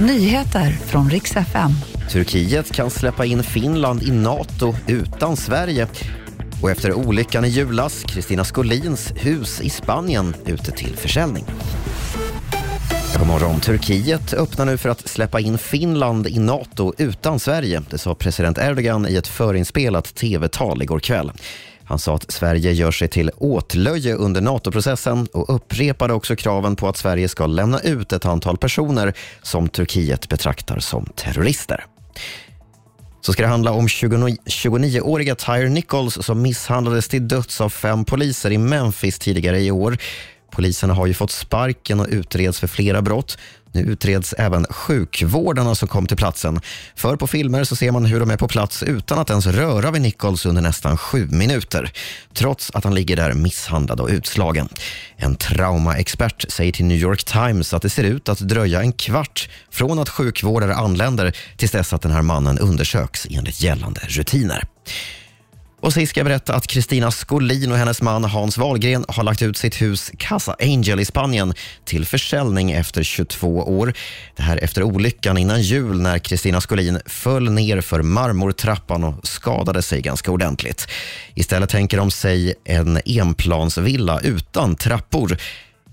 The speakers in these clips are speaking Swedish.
Nyheter från riks FM. Turkiet kan släppa in Finland i Nato utan Sverige. Och efter olyckan i julas, Kristina Skolins hus i Spanien ute till försäljning. God morgon. Turkiet öppnar nu för att släppa in Finland i Nato utan Sverige. Det sa president Erdogan i ett förinspelat tv-tal igår kväll. Han sa att Sverige gör sig till åtlöje under NATO-processen och upprepade också kraven på att Sverige ska lämna ut ett antal personer som Turkiet betraktar som terrorister. Så ska det handla om 29-åriga Tyre Nichols som misshandlades till döds av fem poliser i Memphis tidigare i år. Poliserna har ju fått sparken och utreds för flera brott. Nu utreds även sjukvårdarna som kom till platsen. För på filmer så ser man hur de är på plats utan att ens röra vid Nichols under nästan sju minuter. Trots att han ligger där misshandlad och utslagen. En traumaexpert säger till New York Times att det ser ut att dröja en kvart från att sjukvårdare anländer tills dess att den här mannen undersöks enligt gällande rutiner. Och sist ska jag berätta att Kristina Skolin och hennes man Hans Wahlgren har lagt ut sitt hus Casa Angel i Spanien till försäljning efter 22 år. Det här efter olyckan innan jul när Kristina Skolin föll ner för marmortrappan och skadade sig ganska ordentligt. Istället tänker de sig en enplansvilla utan trappor.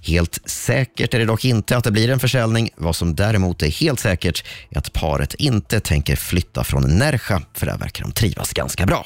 Helt säkert är det dock inte att det blir en försäljning. Vad som däremot är helt säkert är att paret inte tänker flytta från Nerja, för där verkar de trivas ganska bra.